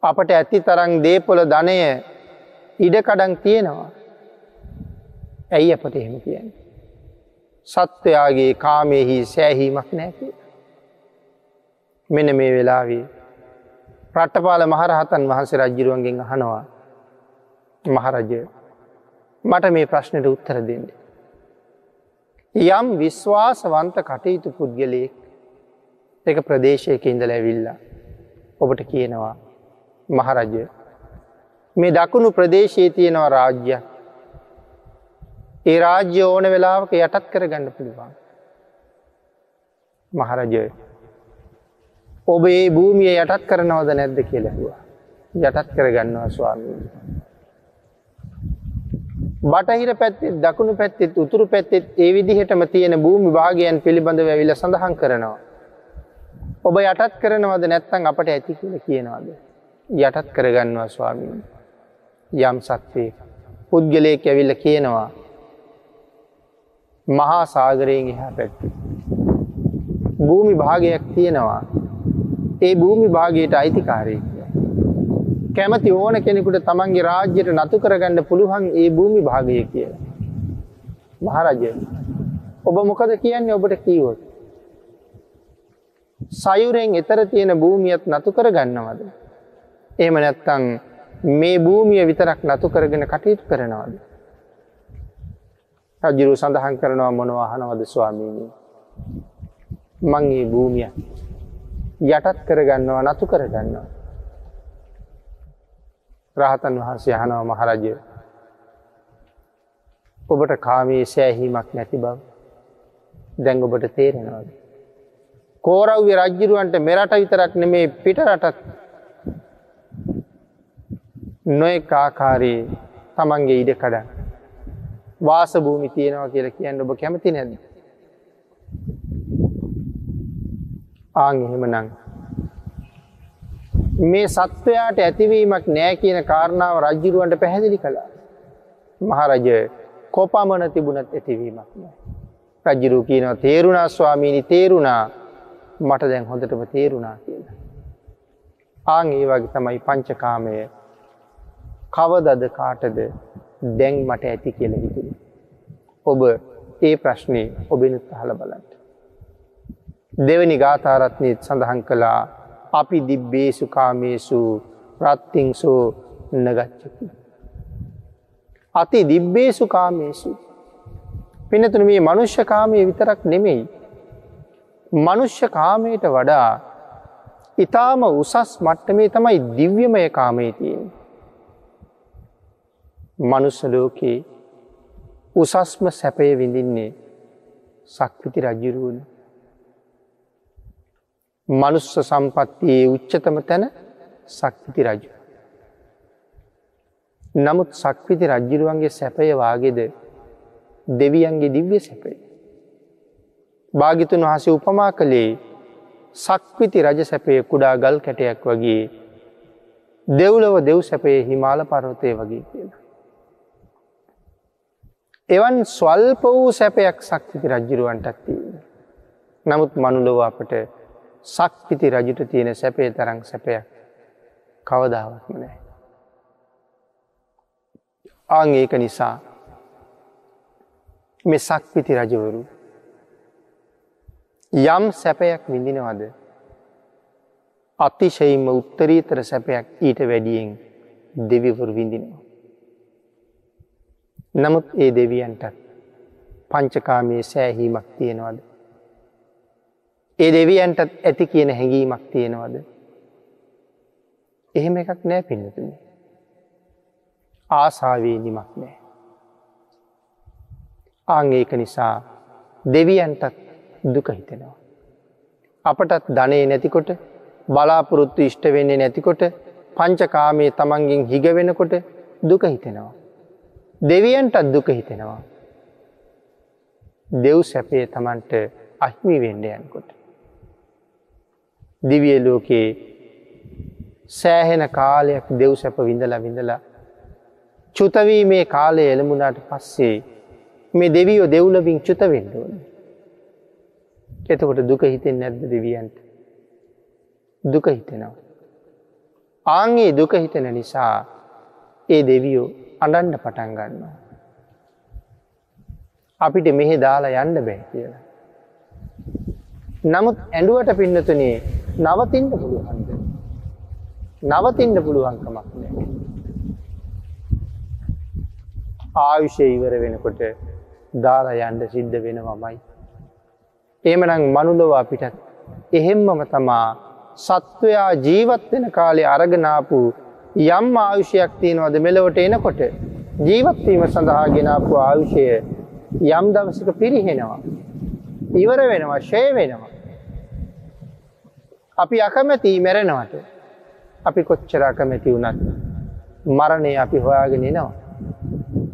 අපට ඇති තරං දේපොල ධනය ඉඩකඩන් තියෙනවා. ඇයි අපට එහෙම කියන්න. සත්වයාගේ කාමයෙහි සෑහීමක් නෑකි. මෙන මේ වෙලාවේ රට්ටපාල මහරහතන් වහන්සේ රජ්ජිරුවන්ගෙන් අහනවා මහරජය මට මේ ප්‍රශ්නයට උත්තර දෙන්න. යම් විශ්වාසවන්ත කටයුතු පුද්ගලයෙක් එක ප්‍රදේශයක ඉඳල ඇවිල්ල ඔබට කියනවා මහරජය මේ දකුණු ප්‍රදේශයේ තියෙනවා රාජ්‍ය ඒ රාජ්‍ය ඕන වෙලාවක යටත් කර ගන්න පුළුවන් මහරජය ඔබ ඒ භූමිය යටත් කරනවද නැද්ද කියලැහවා. යටත් කරගන්නවා ස්වාමී. බටහිර පැත්තෙත් දකුණු පැත්තෙත් උතුරු පැත්තෙත් ඒ විදිහටම තියෙන භූමි භාගයන් පිළිබඳ ඇවිල සඳහන් කරනවා. ඔබ යටත් කරනවද නැත්තන් අපට ඇති කියල කියනවාද. යටත් කරගන්නවා ස්වාමීන් යම් සත්වය පුද්ගලයෙක් ඇවිල්ල කියනවා මහා සාගරයෙන් එහා පැත්ති. භූමි භාගයක් තියෙනවා ඒ භූමි භාගයට අයිතිකාරය කැමති ඕන කෙනෙකුට තමන්ගේ රාජ්‍යයට නතු කරගන්න පුළුවන් ඒ භූමි භාගය කිය. මහරජය ඔබ මොකද කියන්නේ ඔබට කීවොත්. සයුරෙන් එතර තියෙන භූමියත් නතු කර ගන්නවද. එහෙම නැත්තං මේ භූමිය විතරක් නතු කරගෙන කටයුතු කරනවද. රජරු සඳහන් කරනවා මොනවාහනවද ස්වාමීණී. මංගේ භූමිය යටත් කරගන්නවා නතු කරගන්නවා. රහතන් වහන්සේ යහනව මහරජය ඔබට කාමයේ සෑහීමක් නැති බව දැන් ඔබට තේරෙනවාද. කෝරව්‍ය රජ්ජිරුවන්ට මෙරට විතරක් නෙමේ පිට රටත් නොය ආකාරයේ තමන්ගේ ඉඩ කඩන් වාසභූමි තියෙනවා කියල කියන්න ඔබ කැමති නැද. ආං එහෙම නං. මේ සත්වයාට ඇතිවීමක් නෑ කියන කාරණාව රජ්ජිරුවන්ට පැහැදිලි කළා. මහරජය කොපමන තිබුණත් ඇතිවීමක් නෑ. රජ්ජිරු කියනවා තේරුණා ස්වාමීණි තේරුණා මට දැන් හොඳටම තේරුණා කියලා. ආං ඒ වගේ තමයි පංචකාමය කවදද කාටද දැන් මට ඇති කියල හිතුණ. ඔබ ඒ ප්‍රශ්නය ඔබෙනුත් අහල බලන්ට. දෙවනි ගාථාරත්නයත් සඳහන් කළා අපි දිබ්බේසු කාමේසු රත්තිංසෝ නගච්චකි. අති දිබ්බේසු කාමේසු. පිනතුන මේ මනුෂ්‍ය කාමය විතරක් නෙමෙයි. මනුෂ්‍ය කාමයට වඩා ඉතාම උසස් මට්ටමේ තමයි දිව්‍යමය කාමය තියෙන්. මනුස්සලෝකයේ උසස්ම සැපය විඳින්නේ සක්විති රජ්ජුරුවන. මනුස්ස සම්පත්තියේ උච්චතම තැන සක්විති රජු. නමුත් සක්විති රජ්ජිරුවන්ගේ සැපය වාගෙද දෙවියන්ගේ දිව්‍ය සැපය. භාගිතුන් වහසේ උපමා කළේ සක්විති රජ සැපය කුඩා ගල් කැටයක් වගේ දෙව්ලව දෙව් සැපයේ හිමාල පරවතය වගේ කියලා. එවන් ස්වල්ප වූ සැපයක් සක්විති රජ්ජිරුවන්ටත් තියෙන. නමුත් මනුලොව අපට සක්විති රජුට තියෙන සැපේ තරං සැපයක් කවදාවත්ම නෑ. ආං ඒක නිසා මෙ සක්විති රජවරු යම් සැපයක් විඳිනවද අතිශයින්ම උත්තරීතර සැපයක් ඊට වැඩියෙන් දෙවිවරු විඳිනවා. නමුත් ඒ දෙවියන්ටත් පංචකාමයේ සෑහීමක් තියෙනවද. ඒ දෙවියන්ටත් ඇති කියන හැඟීමක් තියෙනවද. එහෙම එකක් නෑ පින්නතුන. ආසාවේ නිමක් නෑ. ආංඒක නිසා දෙවියන්ටත් දුක හිතෙනවා. අපටත් ධනය නැතිකොට බලාපොරොත්තු ඉෂ්ට වෙන්නේ නැතිකොට පංචකාමයේ තමන්ගෙන් හිග වෙනකොට දුක හිතෙනවා. දෙවියන්ටත් දුක හිතෙනවා. දෙව් සැපේ තමන්ට අහිමි වෙන්ඩයන්කොට. දිවිය ලෝකයේ සෑහෙන කාලයක් දෙව් සැප විඳලා විඳලා චුතවීමේ කාලය එළඹුණට පස්සේ මේ දෙවියෝ දෙව්ලවින් චුත වෙන්ඩුවන. එතකොට දුක හිතෙන් නැද්ද දෙවියන්ට දුක හිතෙනවා. ආංගේ දුක හිතෙන නිසා ඒ දෙවියෝ අඩන්ඩ පටන් ගන්නවා. අපිට මෙහෙ දාලා යන්න බෑ කියලා. නමුත් ඇඩුවට පින්නතුනේ නවතින්ට පුළුවන්ද. නවතින්ට පුළුවන්කමක් නෑ. ආයුෂය ඉවර වෙනකොට දාලා යන්ඩ සිද්ධ වෙනවමයි. ඒමනං මනුලොව අපිටත් එහෙම්මම තමා සත්වයා ජීවත් වෙන කාලේ අරගනාපු යම් ආයුෂයක් තියෙනවද මෙලොවට එනකොට ජීවත්වීම සඳහා ගෙනාපු ආයුෂය යම් දවසක පිරිහෙනවා. ඉවර වෙනවා ශය වෙනවා. අපි අකමැති මැරෙනවට අපි කොච්චර අකමැති වුණත් මරණය අපි හොයාගෙන එනවා.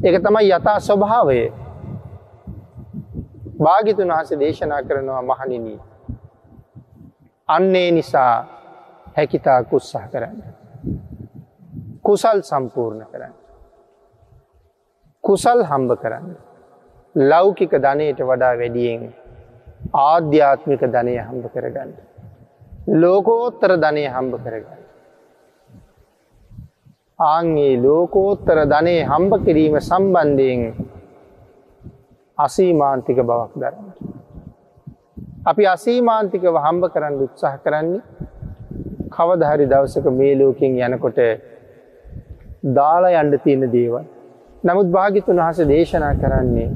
එක තමයි යථා ස්වභාවය භාගිතුන් වහස දේශනා කරනවා මහනිනී. අන්නේ නිසා හැකිතා කුත්සාහ කරන්න. කුසල් සම්පූර්ණ කරන්න. කුසල් හම්බ කරන්න. ලෞකික ධනයට වඩා වැඩියෙන් ආධ්‍යාත්මික ධනය හම්බ කරගන්න. ලෝකෝත්තර ධනය හම්බ කරගන්න. ආංගේ ලෝකෝත්තර ධනය හම්බ කිරීම සම්බන්ධයෙන් අසීමාන්තික බවක් දරන්න. අපි අසීමාන්තිකව හම්බ කරන්න උත්සාහ කරන්නේ කවදහරි දවසක මේ ලෝකෙන් යනකොට දාලා යන්න තියෙන දේවල්. නමුත් භාගිතුන් වහස දේශනා කරන්නේ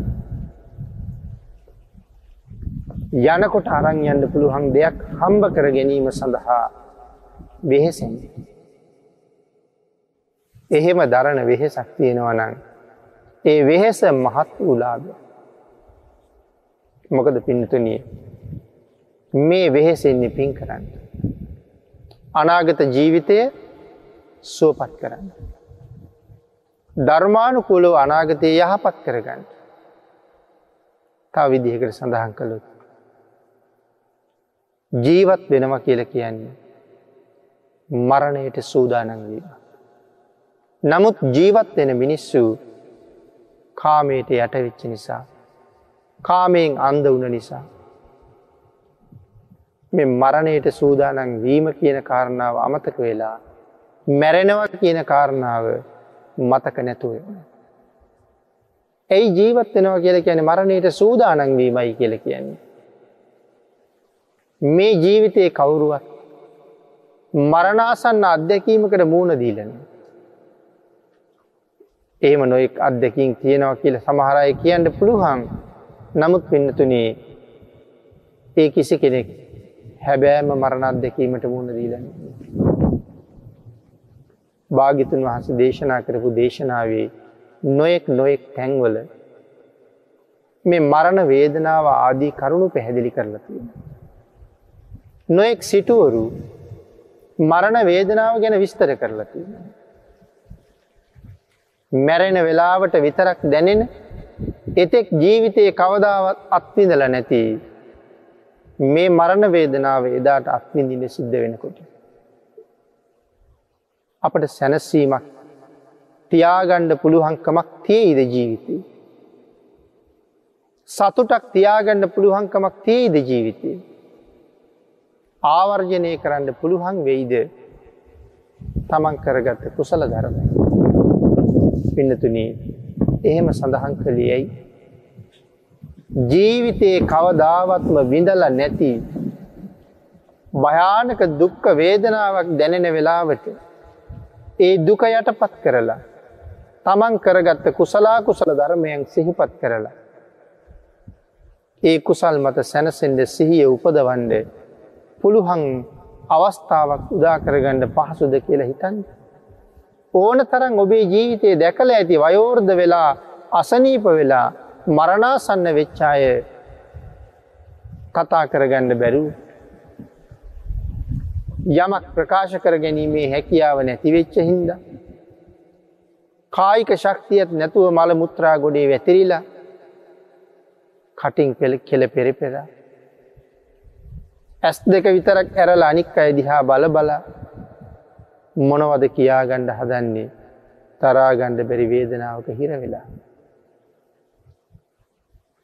යනකොට අරං යන්න පුළුවන් දෙයක් හම්බ කර ගැනීම සඳහා වෙහෙසෙන්නේ. එහෙම දරණ වෙහෙසක් තියෙනවනං ඒ වෙහෙස මහත් වූලාභ. මොකද පින්නතුනිය මේ වෙහෙසෙන්නේ පින් කරන්න. අනාගත ජීවිතය සුවපත් කරන්න. ධර්මානුකූලව අනාගතය යහපත් කරගන්න. තා විදිහකට සඳහන් කළොත්. ජීවත් වෙනවා කියල කියන්නේ. මරණයට සූදානන්වීම. නමුත් ජීවත් වෙන මිනිස්සු කාමයට යටවෙච්ච නිසා. කාමයෙන් අන්ද වුන නිසා. මේ මරණයට සූදානන් වීම කියන කාරණාව අමතක වෙලා මැරෙනව කියන කාරණාව මතක නැතුව. ඇයි ජීවත් වෙනවා කියල කියන මරණයට සූදානන් වීමයි කියල කියන්නේ. මේ ජීවිතයේ කවුරුවත් මරණාසන්න අත්දැකීමකට මූුණ දීලන. ඒම නොෙක් අත්දැකින් තියෙනවා කියල සමහරය කියන්න පුළුවන් නමුත් පින්නතුනේ ඒ කිසි කෙනෙක් හැබෑම මරණත් දෙකීමට මුණ දීලන්න. භාගිතුන් වහස දේශනා කරපු දේශනාවේ නොයෙක් නොයෙක් තැන්වල මේ මරණ වේදනාව ආදී කරුණු පැහැදිලි කරලා තියෙන. නොයෙක් සිටුවරු මරණ වේදනාව ගැන විස්තර කරලා තියෙන. මැරෙන වෙලාවට විතරක් දැනෙන එතෙක් ජීවිතයේ කවදාවත් අත්විඳල නැති මේ මරණ වේදනාව එදාට අත්විඳින සිද්ධ වෙනකොට. අපට සැනස්සීමක් තියාගණ්ඩ පුළුවන්කමක් තියේද ජීවිතය. සතුටක් තියාගණ්ඩ පුළුවන්කමක් තියේද ජීවිතය. ආවර්ජනය කරන්න පුළුවන් වෙයිද තමන් කරගත්ත කුසල ධරම. පින්නතුනී එහෙම සඳහන් කළේයයි ජීවිතයේ කවදාවත්ම විඳල නැති භයානක දුක්ක වේදනාවක් දැනෙන වෙලාවට ඒ දුක යටපත් කරලා තමන් කරගත්ත කුසලා කුසල ධර්මයන් සිහිපත් කරලා ඒ කුසල් මත සැනසෙන්ඩ සිහිය උපදවන්ඩ පුළුහන් අවස්ථාවක් උදා කරගණ්ඩ පහසුද කියලා හිතන්න. ඕන තරන් ඔබේ ජීවිතයේ දැකල ඇති වයෝර්ධ වෙලා අසනීප වෙලා මරණාසන්න වෙච්චාය කතා කරගන්න බැරූ යමක් ප්‍රකාශ කර ගැනීමේ හැකියාව නැතිවෙච්ච හින්ද. කායික ශක්තියත් නැතුව මල මුත්‍රා ගොඩේ වැතිරිලා කටින් පෙළ කෙල පෙරපෙර. ඇස් දෙක විතරක් ඇරල අනික් අය දිහා බල බල මොනවද කියාගණ්ඩ හදන්නේ තරාගණ්ඩ බැරි වේදනාවක හිර වෙලා.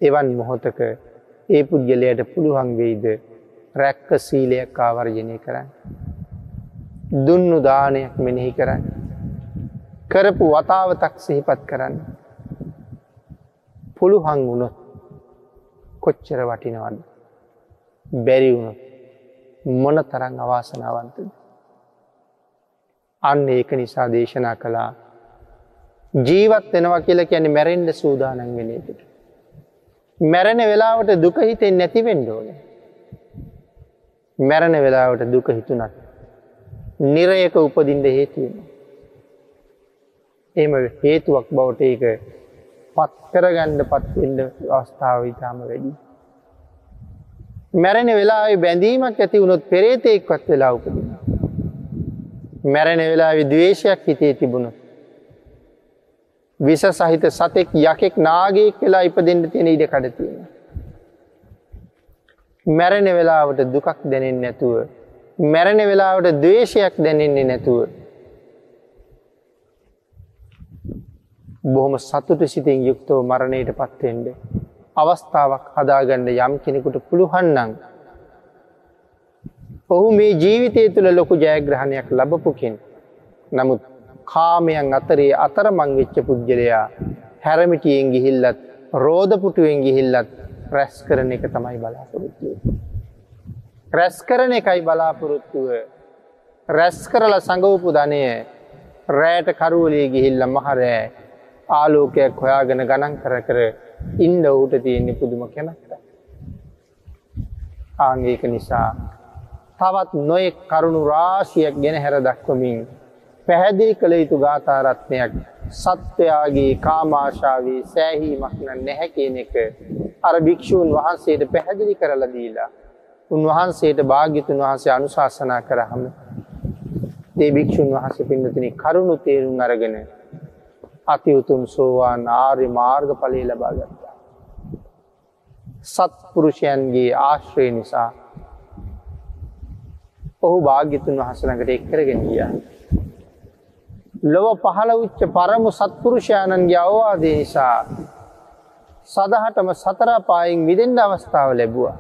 එවන් මොහොතක ඒ පුද්ගලයට පුළුවන් වෙයිද රැක්ක සීලයක් ආවර්ජනය කරන්න. දුන්නු දානයක් මෙනෙහි කරන්න. කරපු වතාවතක් සිහිපත් කරන්න. පුළුහං වුණොත් කොච්චර වටිනවන්න. බැරි වුණොත් මොන තරං අවාසනාවන්තද. අන්න ඒක නිසා දේශනා කළා ජීවත් වෙනවා කියලා කියන මැරෙන්ඩ සූදානන් වෙනකට. මැරෙන වෙලාවට දුක හිතෙන් නැතිවෙන්න ඕන. මැරණ වෙලාවට දුක හිතුනත්. නිරයක උපදින්ට හේතුවන. එම හේතුවක් බවට ඒක පත්කරගණ්ඩ පත්වෙන්ඩ අවස්ථාව ඉතාම වැඩි. මැරෙන වෙලා බැඳීමක් ඇති වුණොත් පෙරේතෙක්වත් වෙලා උපදින. මැරෙන වෙලා විදවේශයක් හිතේ තිබුණොත් විස සහිත සතෙක් යකෙක් නාගේක් වෙලා ඉපදෙන්ට තියෙන ඉඩ කඩතියෙන. මැරෙන වෙලාවට දුකක් දැනෙන් නැතුව. මැරෙන වෙලාවට දවේශයක් දැනෙන්නේ නැතුව. බොහොම සතුට සිතින් යුක්තව මරණයට පත්වෙන්ඩ. අවස්ථාවක් හදාගන්න යම් කෙනෙකුට පුළුහන්නන්. ඔහු මේ ජීවිතය තුළ ලොකු ජයග්‍රහණයක් ලබපුකින්. නමුත් කාමයන් අතරේ අතර මංවෙච්ච පුද්ගලයා හැරමිටියෙන් ගිහිල්ලත් රෝධපුටුවෙන් ගිහිල්ලත් රැස් කරන එක තමයි බලාපොරොත්තුව. රැස් කරන එකයි බලාපොරොත්තුව රැස් කරල සඟවපු ධනය රෑට කරුවලේ ගිහිල්ල මහරෑ ආලෝකයක් හොයාගෙන ගණන් කර කර ඉන්ඩ ඌට තියෙන්නේ පුදුම කෙනක්ට. ආංගේක නිසා තවත් නොයෙක් කරුණු රාශියක් ගෙන හැර දක්වමින් පැහැදිලි කළ යුතු ගාථාරත්නයක් සත්වයාගේ කාමාශාවේ සෑහීමක් නැහැ කියන එක අර භික්‍ෂූන් වහන්සේට පැහැදිලි කරල දීලා. උන්වහන්සේට භාග්‍යතුන් වහන්සේ අනුශාසනා කරහම දේ භික්‍ෂූන් වහස පින්නතින කරුණු තේරුම් අරගෙන අතිඋතුම් සෝවාන් ආර්ය මාර්ග පලේ ලබා ගත්තා. සත්පුරුෂයන්ගේ ආශ්‍රය නිසා ඔහු භාග්‍යතුන් වහසනකට එක්කරගෙන ගියා. ලොව පහළ විච්ච පරමු සත්පුරුෂයාණන්ගේ අවවාදය නිසා සදහටම සතරපායින් විදෙන්ඩ අවස්ථාව ලැබුවා.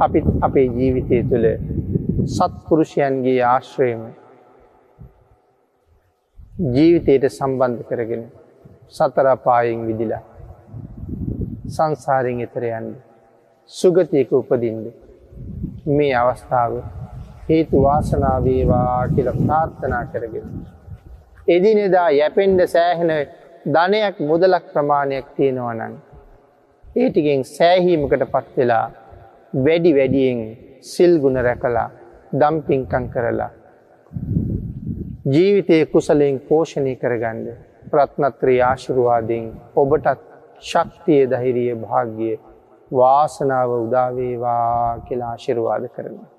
අපි අපේ ජීවිතය තුළ සත්පුරුෂයන්ගේ ආශ්‍රයම ජීවිතයට සම්බන්ධ කරගෙන සතරපායෙන් විදිලා සංසාරෙන් එතරයන්ද සුගතියක උපදින්ද මේ අවස්ථාව හේතු වාසනාවේවා කියල ප්‍රාර්ථනා කරගෙන. එදිනෙදා යැපෙන්ඩ සෑහෙන ධනයක් මුදලක් ප්‍රමාණයක් තියෙනවනන්. ඒටිගෙන් සෑහීමකට පත්වෙලා වැඩි වැඩියෙන් සිල්ගුණ රැකලා දම්පිංකං කරලා. ජීවිතය කුසලෙන් පෝෂණය කරගන්න ප්‍රත්නත්‍රී ආශුරුවාදෙන් ඔබටත් ශක්තිය දහිරිය භාග්‍ය වාසනාව උදාවේවා කියලා ආශිරුවාද කරනවා.